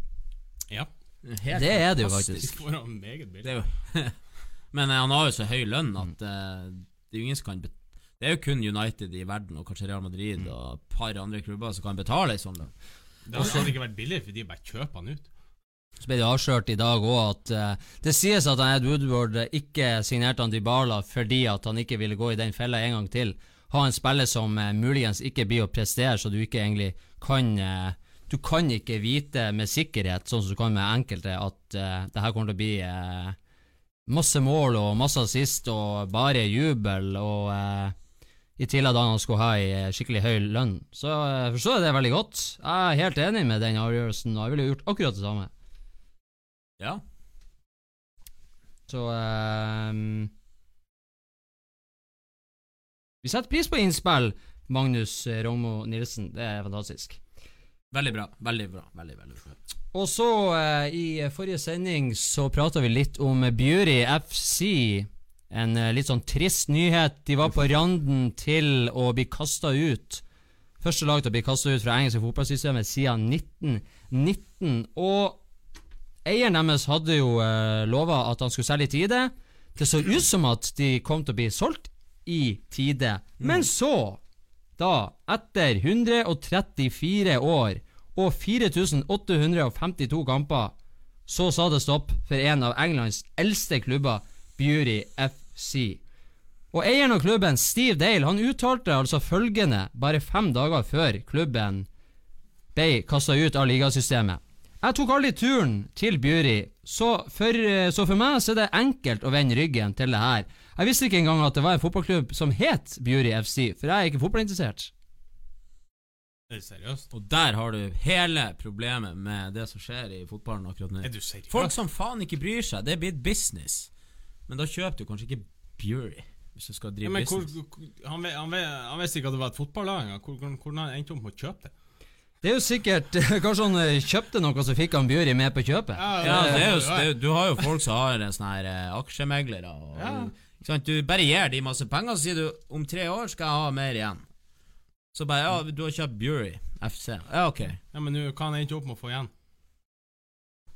Ja. Helt Det er det jo faktisk. Det er jo <laughs> Men eh, han har jo så høy lønn at eh, det er jo ingen som kan bet Det er jo kun United i verden, og kanskje Real Madrid og et par andre klubber som kan betale ei sånn lønn. Det hadde ikke vært billigere, for de bare kjøper han ut. Så ble det avslørt i dag òg at uh, det sies at han Ed Woodward ikke signerte han Dybala fordi at han ikke ville gå i den fella en gang til. Ha en spiller som uh, muligens ikke blir å prestere, så du ikke egentlig kan uh, Du kan ikke vite med sikkerhet, sånn som du kan med enkelte, at uh, det her kommer til å bli masse mål og masse assist og bare jubel, og eh, i tillegg da han skulle ha ei eh, skikkelig høy lønn. Så eh, jeg forstår det veldig godt. Jeg er helt enig med den avgjørelsen, og jeg ville gjort akkurat det samme. Ja. Så eh, Vi setter pris på innspill, Magnus eh, Romo Nilsen. Det er fantastisk. Veldig bra. Veldig bra. Veldig, veldig bra. Og så, eh, i forrige sending, så prata vi litt om Bjuri FC. En eh, litt sånn trist nyhet. De var på randen til å bli kasta ut. Første lag til å bli kasta ut fra engelske fotballsystemet siden 1919. Og eieren deres hadde jo eh, lova at han skulle selge i tide. Det så ut som at de kom til å bli solgt i tide. Men så, da, etter 134 år og 4852 kamper, så sa det stopp for en av Englands eldste klubber, Bury FC. Og eieren av klubben, Steve Dale, han uttalte altså følgende bare fem dager før klubben ble kasta ut av ligasystemet. Jeg tok aldri turen til Bury, så så for meg så er det enkelt å vende ryggen til det her. Jeg visste ikke engang at det var en fotballklubb som het Bury FC, for jeg er ikke fotballinteressert. Er seriøst? Og der har du hele problemet med det som skjer i fotballen akkurat nå. Er du seriøs? Folk som faen ikke bryr seg. Det er blitt business. Men da kjøper du kanskje ikke Bury, hvis du skal ja, drive men business. hvor- han, han, han visste ikke at det var et fotballag engang. Hvor- Hvordan hvordan han endte opp med å kjøpe det? Det er jo sikkert <laughs> Kanskje han eh, kjøpte noe, så fikk han Bury med på kjøpet. Ja, det er jo, det, er jo- du har jo folk som har en sånn her eh, aksjemeglere. Og, Ja. ikke sant? Du bare gir de masse penger, så sier du om tre år skal jeg ha mer igjen. Så bare ja, du har kjøpt Bury FC. Ja, ok. Ja, Men nå, hva han endte opp med å få igjen?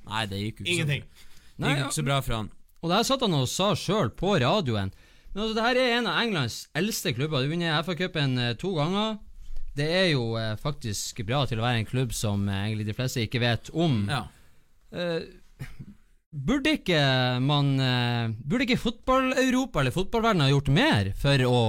Nei, det gikk jo ikke Ingenting. så Det Nei, gikk ikke så bra for han. Og det her satt han og sa sjøl på radioen. Men altså, det her er en av Englands eldste klubber. Du vinner FA-cupen eh, to ganger. Det er jo eh, faktisk bra til å være en klubb som eh, egentlig de fleste ikke vet om. Ja. Eh, burde ikke man eh, Burde ikke fotball-Europa eller fotballverdenen ha gjort mer for å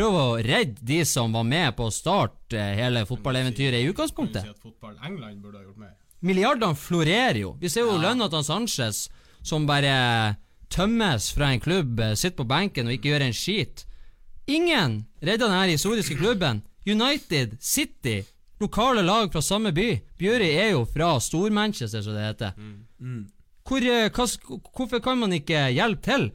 prøve å redde de som var med på å starte eh, hele fotballeventyret i utgangspunktet? si at fotball England burde ha gjort mer? Milliardene florerer jo. Vi ser jo Ja. Jonathan Sanchez som bare tømmes fra en klubb, eh, sitter på benken og ikke gjør en skit. Ingen redda denne historiske klubben. United, City, lokale lag fra samme by. Bjøri er jo fra Stor-Manchester, som det heter. Mm. Hvor, eh, hva, hvorfor kan man ikke hjelpe til?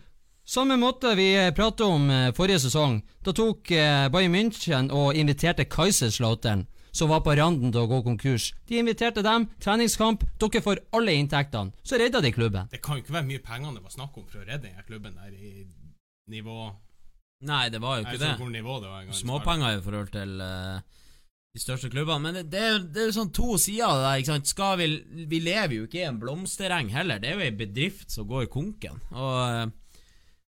Samme måte vi pratet om eh, forrige sesong. Da tok eh, Bayern München og inviterte Kaiserslautern, som var på randen til å gå konkurs. De inviterte dem, treningskamp, dere får alle inntektene. Så redda de klubben. Det kan jo ikke være mye penger det var snakk om for å redde denne klubben der i nivå Nei, det var jo ikke det. nivå det var. Småpenger i forhold til uh, de største klubbene. Men det, det, er det er jo sånn to sider av det der. ikke sant? Skal vi, vi lever jo ikke i en blomstereng heller. Det er jo ei bedrift som går i konken. Og eh,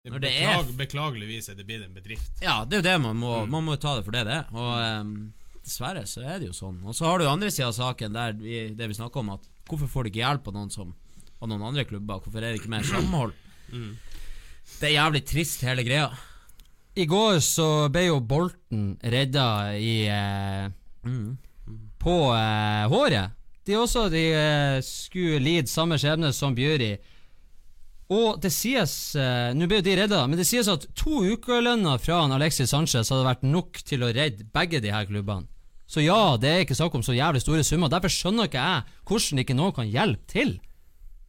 Det Når det er- Beklag, beklageligvis er det blitt en bedrift. ja, det er jo det man må Mm. Man må ta det for det det er. Og um, dessverre så er det jo sånn. Og så har du andre sida av saken, der vi, det vi snakker om, at hvorfor får du ikke hjelp av noen som Av noen andre klubber? Hvorfor er det ikke mer samhold? <clears throat> Mm. Det er jævlig trist, hele greia. I går så ble jo Bolten redda i eh, Mm. på eh, håret. De også de eh, skulle lide samme skjebne som Bjøri. Og det sies eh, Nå ble jo de redda, men det sies at to ukelønner fra han Alexis Sanchez hadde vært nok til å redde begge de her klubbene. Så ja, det er ikke snakk om så jævlig store summer. Derfor skjønner ikke jeg hvordan ikke noen kan hjelpe til.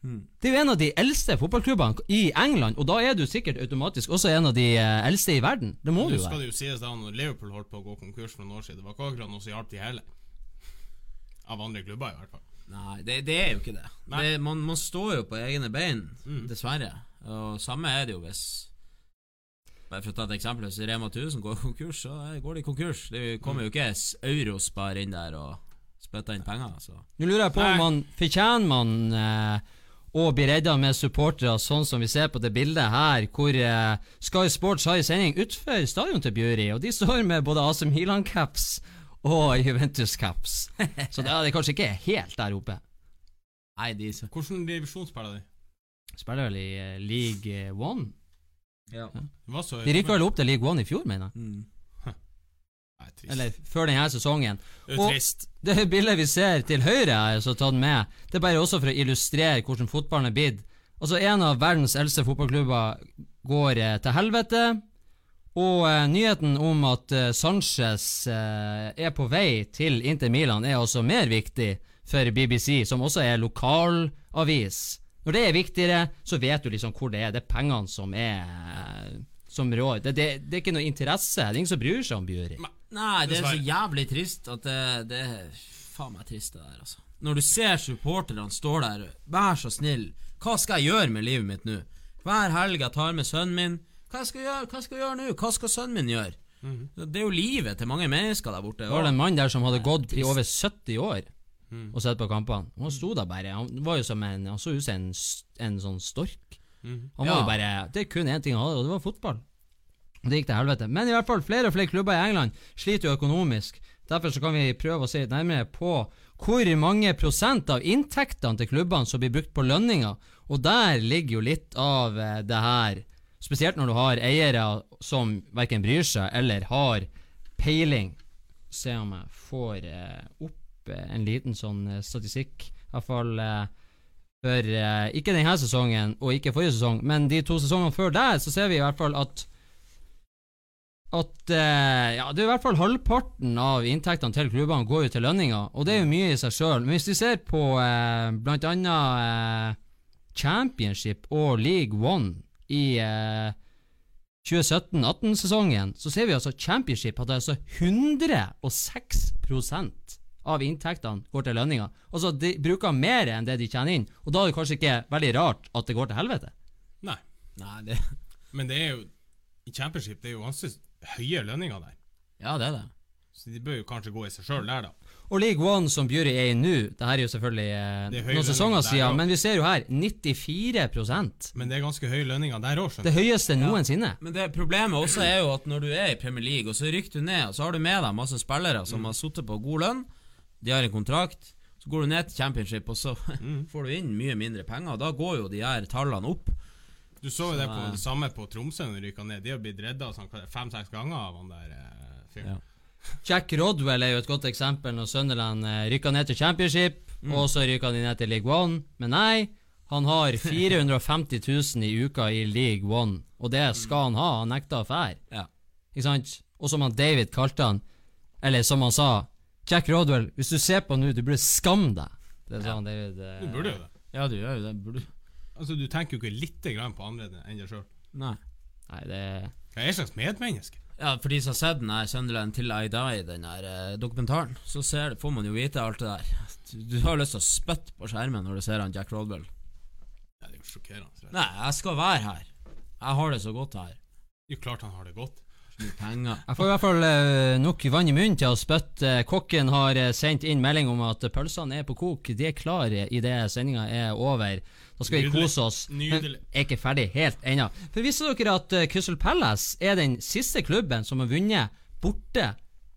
Det er jo en av de eldste fotballklubbene i England, og da er du sikkert automatisk også en av de eh, eldste i verden. Det må du jo skal det jo sies da når Liverpool holdt på å gå konkurs for noen år siden. Det var ikke akkurat noe som hjalp de heller. Av andre klubber, i hvert fall. Nei, det, det er jo ikke det. Det man, man står jo på egne bein, Mm. dessverre. Og samme er det jo hvis Bare for å ta et eksempel, hvis Rema 1000 går konkurs, så går de konkurs. Det kommer jo ikke Eurospar inn der og spytter inn penger. Så. Nå lurer jeg på om man fortjener man eh, å bli redda med supportere, sånn som vi ser på det bildet her, hvor eh, Sky Sports har en sending utenfor stadion til Bjøri, og de står med både AC Milan-caps og Juventus-caps. <laughs> Så det er kanskje ikke helt der oppe. Nei, de så. Hvordan divisjon spiller de? Spiller vel i uh, League One? Ja. ja. så De rykka vel opp til League One i fjor, mener jeg. Mm. Nei, trist. Eller før denne sesongen. det er og- trist. Det bildet vi ser til høyre, har jeg så tatt med. Det er bare også for å illustrere hvordan fotballen er blitt. Altså, en av verdens eldste fotballklubber går eh, til helvete. Og eh, nyheten om at eh, Sanchez eh, er på vei til Inter Milan, er også mer viktig for BBC, som også er lokalavis Når det er viktigere, så vet du liksom hvor det er. Det er pengene som er Som rår. Det, det, det er ikke noe interesse. Det er ingen som bryr seg om Bjuri. Nei, det er så jævlig trist at det, det er faen meg trist, det der, altså. Når du ser supporterne står der, vær så snill, hva skal jeg gjøre med livet mitt nå? Hver helg jeg tar med sønnen min. Hva skal jeg gjøre Hva skal jeg gjøre nå? Hva skal sønnen min gjøre? Det er jo livet til mange mennesker der borte. Det var det en mann der som hadde gått i over 70 år og sett på kampene. Han sto der bare. Han var jo som en Han så ut som en, en sånn stork. Han var Ja. jo bare Det er kun én ting han hadde, og det var fotball. Det gikk til helvete. Men i hvert fall flere og flere klubber i England sliter jo økonomisk. Derfor så kan vi prøve å se litt nærmere på hvor mange prosent av inntektene til klubbene som blir brukt på lønninger. Og der ligger jo litt av eh, det her. Spesielt når du har eiere som verken bryr seg eller har peiling. Se om jeg får eh, opp eh, en liten sånn eh, statistikk. I hvert fall eh, for eh, ikke denne sesongen og ikke forrige sesong, men de to sesongene før der, så ser vi i hvert fall at at eh, Ja, det er i hvert fall halvparten av inntektene til klubbene går jo til lønninger, og det er jo mye i seg sjøl. Men hvis vi ser på eh, annet eh, Championship og League One i eh, 2017-18-sesongen, så ser vi altså Championship hadde altså 106% av inntektene går til lønninger. Altså, de bruker mer enn det de tjener inn, og da er det kanskje ikke veldig rart at det går til helvete. Nei. Nei, det <laughs> Men det er jo I Championship det er jo ganske høye lønninger der. Ja, det er det. Så de bør jo kanskje gå i seg sjøl der, da. Og League One, som Bjuri er i nå, det her er jo selvfølgelig eh, er noen sesonger der siden, men vi ser jo her 94% Men det er ganske høye lønninger der òg, Det høyeste noensinne. Men det problemet også er jo at når du er i Premier League, og så rykker du ned, og så har du med deg masse spillere som har sittet på god lønn, de har en kontrakt, så går du ned til championship, og så <laughs> får du inn mye mindre penger. og Da går jo de her tallene opp. Du så jo det på det samme på Tromsø når de rykka ned. De har blitt redda sånn, fem-seks ganger av han der eh, fyren. Ja. Jack Rodwell er jo et godt eksempel når Sunderland rykker rykka ned til Championship, Mm. og så rykka de ned til League One. Men nei, han har <laughs> 450 000 i uka i League One, og det skal han ha. Han nekta å fære. Ja. Ikke sant? Og som han David kalte han, eller som han sa Jack Rodwell, hvis du ser på nå, du burde skamme deg. Det sa han David. eh, Du burde jo det. Ja, du gjør jo det. Burde Altså, Du tenker jo ikke lite grann på andre enn deg sjøl. Nei. Nei, det Hva er et slags medmenneske? Ja, For de som har sett den her Sunderland til I Die, den her eh, dokumentaren, så ser, får man jo vite alt det der. Du, har lyst til å spytte på skjermen når du ser han Jack Rodwell. Ja, det er jo sjokkerende. Nei, jeg skal være her. Jeg har det så godt her. Det er jo klart han har det godt. Så mye penger. Jeg får i hvert fall eh, nok vann i munnen til å spytte. Kokken har eh, sendt inn melding om at pølsene er på kok. De er klare idet sendinga er over. Da skal vi kose oss. Men er ikke ferdig helt ennå. For visste dere at uh, Crystal Palace er den siste klubben som har vunnet borte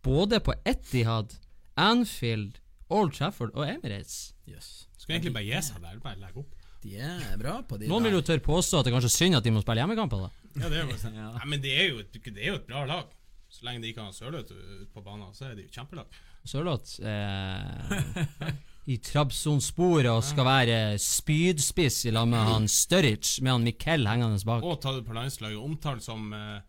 både på Etihad, Anfield, Old Trafford og Emirates? Yes. Skulle egentlig bare gi seg der. Bare legge opp. De er bra på de Noen vil jo tørre påstå at det er kanskje synd at de må spille hjemmekamper. da Ja, det er jo <laughs> sånn. Ja. Nei, men det er, jo et, det er jo et bra lag. Så lenge de ikke har Sørloth ute på banen, så er de jo kjempelag. Sørloth eh, i Trabzonsporet og skal være spydspiss i lag med han Sturridge, med han Mikkel hengende bak. Og tatt på landslaget, omtalt som eh,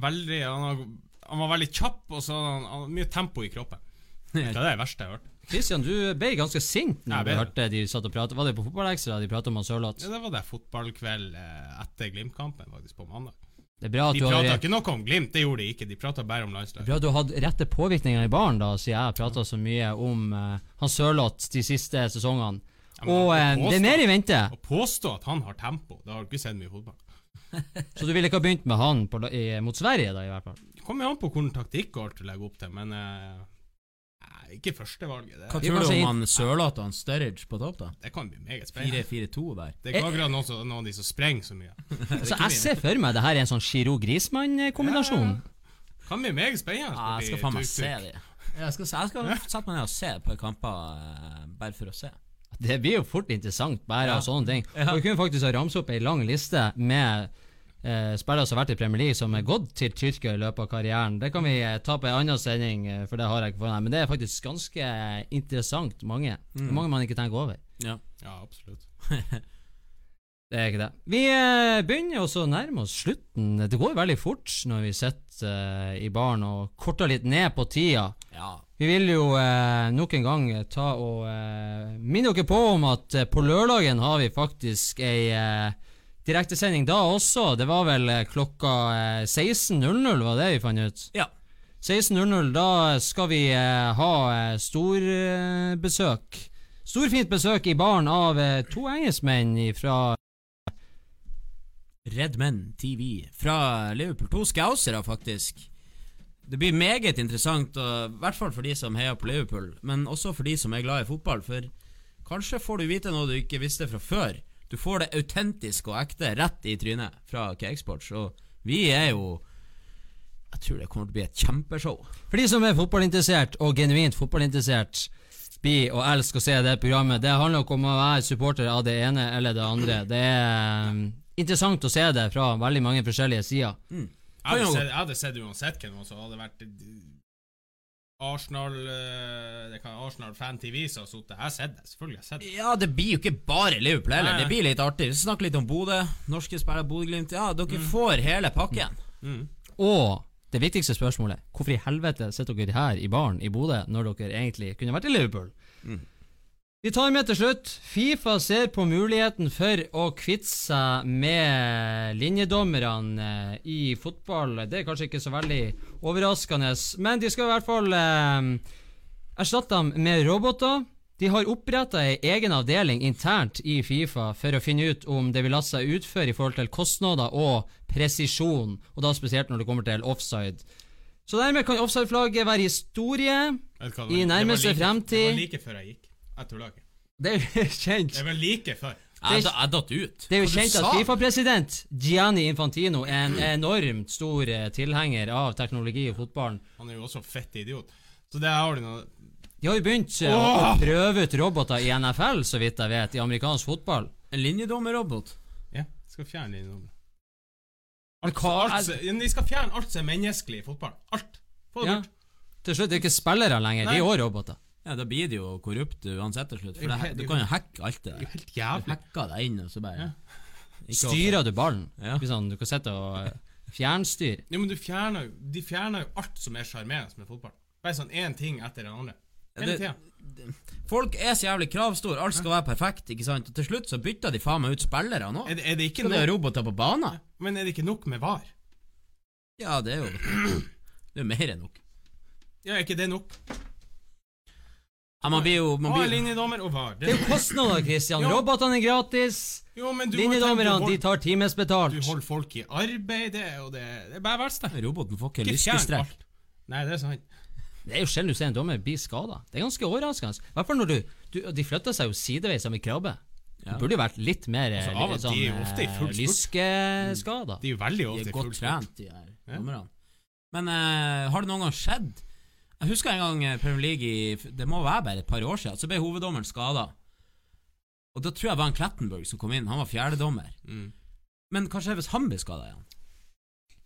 veldig han, har, han var veldig kjapp, og så hadde han, han mye tempo i kroppen. Det er det verste jeg har hørt. Christian, du ble ganske sint når du hørte de satt og pratet Var det på Fotballekstra de pratet om Sørloth? Ja, det var det fotballkveld eh, etter Glimt-kampen, faktisk, på mandag. Det bra at De prata ikke noe om Glimt, det gjorde de ikke. De prata bare om landslaget. Bra du har hatt rette påvirkninger i baren, da, siden jeg prata så mye om uh, han Sørloth de siste sesongene. Ja, Og å eh, det er mer i vente, Å påstå at han har tempo, da har du ikke sett mye fotball. <laughs> så du ville ikke ha begynt med han på, i, mot Sverige, da, i hvert fall. Det kommer jo an på hvordan taktikk du legger opp til, men nei, ikke førstevalget. Hva tror du om han Sørloth og han Sturridge på topp, da? det kan bli meget spennende. 4-4-2 der. Det er ikke akkurat noen, som- noen av de som sprenger så mye. <laughs> Så jeg ser for meg det her er en sånn Giro Grismann-kombinasjon. Kan bli meget spennende. Ja, jeg skal faen meg se det. Jeg skal, jeg skal sette meg ned og se et par kamper eh, bare for å se. Det blir jo fort interessant, bare Ja. av sånne ting. Ja. Og Vi kunne faktisk ha ramset opp ei lang liste med eh, spillere som har vært i Premier League, som er gått til Tyrkia i løpet av karrieren. Det kan vi eh, ta på en annen sending, eh, for det har jeg ikke foran her. Men det er faktisk ganske interessant mange. Er mange man ikke tenker over. Ja. Ja, absolutt. <laughs> Det er ikke det. Vi eh, begynner også å nærme oss slutten. Det går veldig fort når vi sitter i baren og korter litt ned på tida. Ja. Vi vil jo eh, nok en gang ta og eh, minne dere på om at eh, på lørdagen har vi faktisk ei eh, direktesending da også. Det var vel eh, klokka eh, 16.00, var det vi fant ut? ja. 16.00, da skal vi eh, ha eh, storbesøk. Storfint besøk i baren av eh, to engelskmenn fra Red Men TV fra Liverpool. To scousere, faktisk. Det blir meget interessant, og, i hvert fall for de som heier på Liverpool, men også for de som er glad i fotball. For kanskje får du vite noe du ikke visste fra før. Du får det autentiske og ekte rett i trynet fra Cakesports, og vi er jo Jeg tror det kommer til å bli et kjempeshow. For de som er fotballinteressert, og genuint fotballinteressert, blir og elsker å se det programmet. Det handler ikke om å være supporter av det ene eller det andre. Det er um, interessant å se det fra veldig mange forskjellige sider. Jeg hadde, sett, jeg hadde sett uansett hvem det var som hadde vært eh, Arsenal eh, Det kan Arsenal Fan TV som har sittet. Jeg har sett det. Selvfølgelig har jeg sett det. Ja, det blir jo ikke bare Liverpool heller. Det blir litt artig. Vi snakker litt om Bodø. Norske spillere, Bodø-Glimt. Ja, dere får hele pakken. Og det viktigste spørsmålet Hvorfor i helvete sitter dere her i baren i Bodø når dere egentlig kunne vært i Liverpool? Vi tar med til slutt. Fifa ser på muligheten for å kvitte seg med linjedommerne eh, i fotball. Det er kanskje ikke så veldig overraskende, men de skal i hvert fall eh, erstatte dem med roboter. De har oppretta ei egen avdeling internt i Fifa for å finne ut om det vil la seg utføre i forhold til kostnader og presisjon, og da spesielt når det kommer til offside. Så dermed kan offside-flagget være historie. I nærmeste fremtid. Det var like før jeg gikk. Jeg tuller ikke. Det er jo <laughs> kjent. Det var like før. Jeg, jeg datt ut. Det er jo kjent at? Fifa-president Gianni Infantino er en enormt stor eh, tilhenger av teknologi i fotballen. Han er jo også fett idiot. Så det har du noe De har jo begynt eh, å prøve ut roboter i NFL, så vidt jeg vet, i amerikansk fotball. En linjedommerrobot. Ja, skal fjerne linjedommer. Alt, alt, er- de skal fjerne alt som er menneskelig i fotball. Alt. Få det Ja. bort. Til slutt er det ikke spillere lenger, de er òg roboter. Ja, Da blir det jo korrupt uansett til slutt. For Det er det, du kan jo hacke alt det Det er der. helt Du jævlig. hacker deg inn, og så bare Styrer du ballen? Ja. Sånn, du kan sitte og eh, fjernstyre. Ja, men du fjerner De fjerner jo alt som er sjarmerende med fotball. Bare sånn én ting etter den andre. Hele det- tida. Folk er så jævlig kravstore, alt skal være perfekt, ikke sant? Og til slutt så bytter de faen meg ut spillere nå. Er, det- er det ikke Skal de ha nok roboter på banen? Men er det ikke nok med VAR? Ja, det er jo Det er jo mer enn nok. Ja, er ikke det nok? Ja, man blir jo man blir, linjedommer og VAR. Det er jo kostnader, Christian. Robotene er gratis. Jo, Linjedommerne du de tar timesbetalt. du holder folk i arbeid, det, og det, det er bare verst, det. Roboten får ikke lyskestrekk. Nei, det er sant. Det er jo sjelden du ser en dommer bli skada. Det er ganske overraskende. I hvert fall når du, du De flytter seg jo sideveis som en krabbe. Ja. Det burde jo vært litt mer Altså, eh, av sånn, de er jo ofte i full sport. lyskeskada. De er jo veldig ofte ofte full i De full spurt. trent, de her Ja. dommerne. Men uh, har det noen gang skjedd Jeg husker en gang eh, Premier League i Det må være bare et par år siden. Så ble hoveddommeren skada. Og da tror jeg det var en Klettenberg som kom inn. Han var fjerdedommer. Mm. Men hva skjer hvis han blir skada igjen?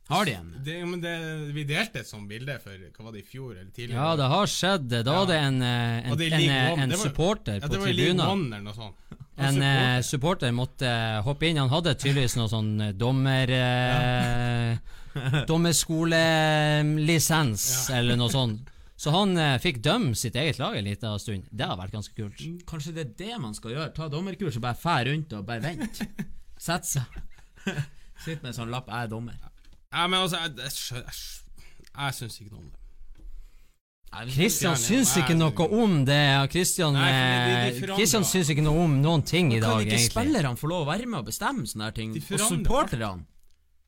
Har de en Det, men det, vi delte et sånt bilde for hva var det, i fjor eller tidligere? Ja, det har skjedd. Da Ja. var det en, eh, en, det en, eh, en Det var- supporter ja, på det var i tribunen. Eller noe sånt. <laughs> En supporter. supporter måtte eh, hoppe inn. Han hadde tydeligvis noe sånn eh, dommer... Ja. <laughs> Dommerskolelisens, eller noe sånt. Så han eh, fikk dømme sitt eget lag en liten stund. Det har vært ganske kult. Kanskje det er det man skal gjøre? Ta dommerkurs og bare fære rundt og bare vente. <laughs> Sett seg. <laughs> Sitt med en sånn lapp 'jeg er dommer'. Ja, men altså, jeg, jeg, jeg, jeg syns ikke noe om det. Gjerne, syns ikke noe om det. Kristian de eh, syns ikke noe om noen ting i dag, egentlig. Kan ikke spillerne få lov å være med og bestemme sånne her ting? Og supporterne?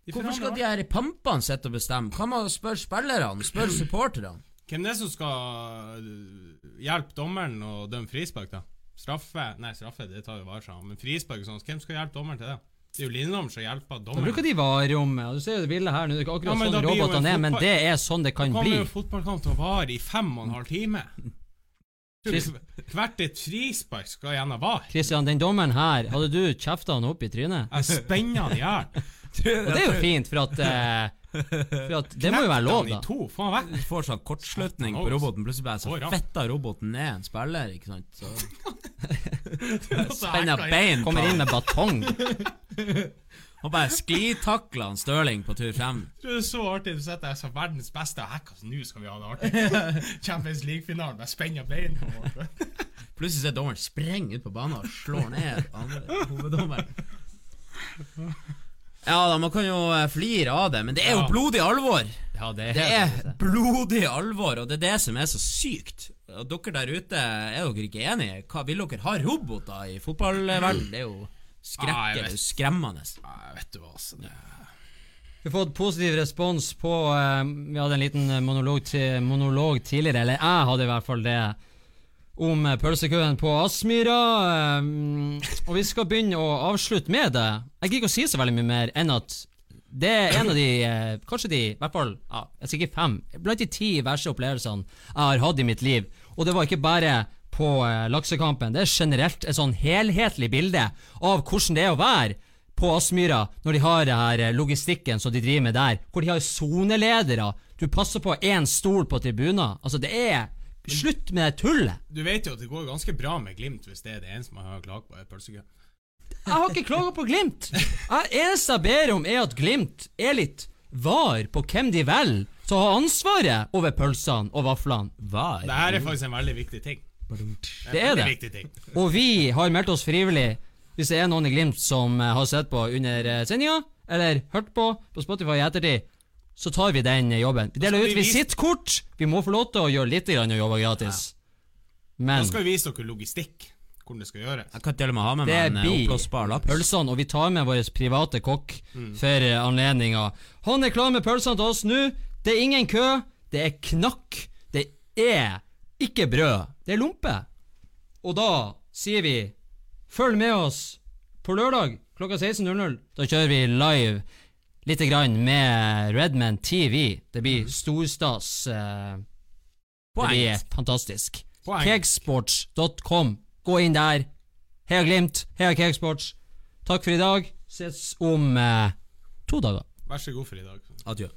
Hvorfor skal de her pampene sitte og bestemme? Hva med å spørre spillerne? Spørre <clears throat> supporterne? Hvem det er som skal øh, hjelpe dommeren å dømme frispark, da? Straffe? Nei, straffe, det tar jo Varsa. Men frispark og sånn, hvem skal hjelpe dommeren til det? Det er jo Lindholm som hjelper Da dommeren. bruker de varerommet. Du ser jo det bildet her nå. Det er ikke akkurat ja, sånn robotene er, men det er sånn det kan bli. Da kommer jo fotballkamp til å vare i fem og en halv time. Hvert et frispark skal gjennom VAR. Christian, den dommeren her, hadde du kjefta han opp i trynet? Jeg spenner han i hjel. Og det er jo fint, for at, eh, for at Det må jo være lov, da. to, faen vekk. Du får sånn kortslutning på roboten, plutselig bare så Å, ja. roboten ned en spiller, ikke sant? Så <laughs> <laughs> spenner bein Kommer inn med batong. <laughs> Og bare sklitakla han Stirling på tur frem. Jeg det er så artig Du sitter jeg som verdens beste og hacka, så nå skal vi ha det artig. Champions League-finalen med spenna bein. Plutselig ser dommeren sprenge ut på banen og slår ned andre hoveddommeren. Ja da, man kan jo eh, flire av det, men det er jo Ja. blodig alvor. Ja, det er Det er blodig alvor, og det er det som er så sykt. Og dere der ute, er dere ikke enige? Hva Vil dere ha roboter i fotballverden? Det er jo Ah, skrekkelig, er jo skremmende. Nei, vet du hva, altså. Det Vi har fått positiv respons på uh, Vi hadde en liten monolog, til, monolog tidligere, eller jeg hadde i hvert fall det, om eh, pølsekøen på Aspmyra. eh, og vi skal begynne å avslutte med det. Jeg gidder ikke å si så veldig mye mer enn at det er en av de, eh, kanskje de, i hvert fall ja, ikke fem, blant de ti verste opplevelsene jeg har hatt i mitt liv. Og det var ikke bare på laksekampen, det er generelt et sånn helhetlig bilde av hvordan det er å være på Aspmyra når de har det her logistikken som de driver med der, hvor de har soneledere. Du passer på én stol på tribunen. Altså, det er Slutt med det tullet! Du vet jo at det går ganske bra med Glimt hvis det er det eneste man har klaget på, er pølsekø. Jeg har ikke klaga på Glimt. Jeg, eneste jeg ber om, er at Glimt er litt var på hvem de velger til å ha ansvaret over pølsene og vaflene. Var Det her er faktisk en veldig viktig ting. Det er det. Og vi har meldt oss frivillig hvis det er noen i Glimt som har sett på under eh, sendinga, eller hørt på på Spotify i ettertid, så tar vi den jobben. Vi deler ut visittkort. Vi må få lov til å gjøre litt grann jobber gratis. Da Men skal vi vise dere logistikk, hvordan det skal gjøres. Jeg kan til og med ha med det meg en eh, blir oppblåsbar lapp. pølsene, og vi tar med vår private kokk for eh, anledninga. Han er klar med pølsene til oss nå. Det er ingen kø. Det er knakk. Det er ikke brød. Det er lompe. Og da sier vi følg med oss på lørdag klokka 16.00. Da kjører vi live lite grann med Redman TV. Det blir storstas. eh, det blir fantastisk. Cakesports.com. Kegsports.com. Gå inn der. Heia Glimt. Heia Kegsports. Takk for i dag. Ses om eh, to dager. Vær så god for i dag. Adjø.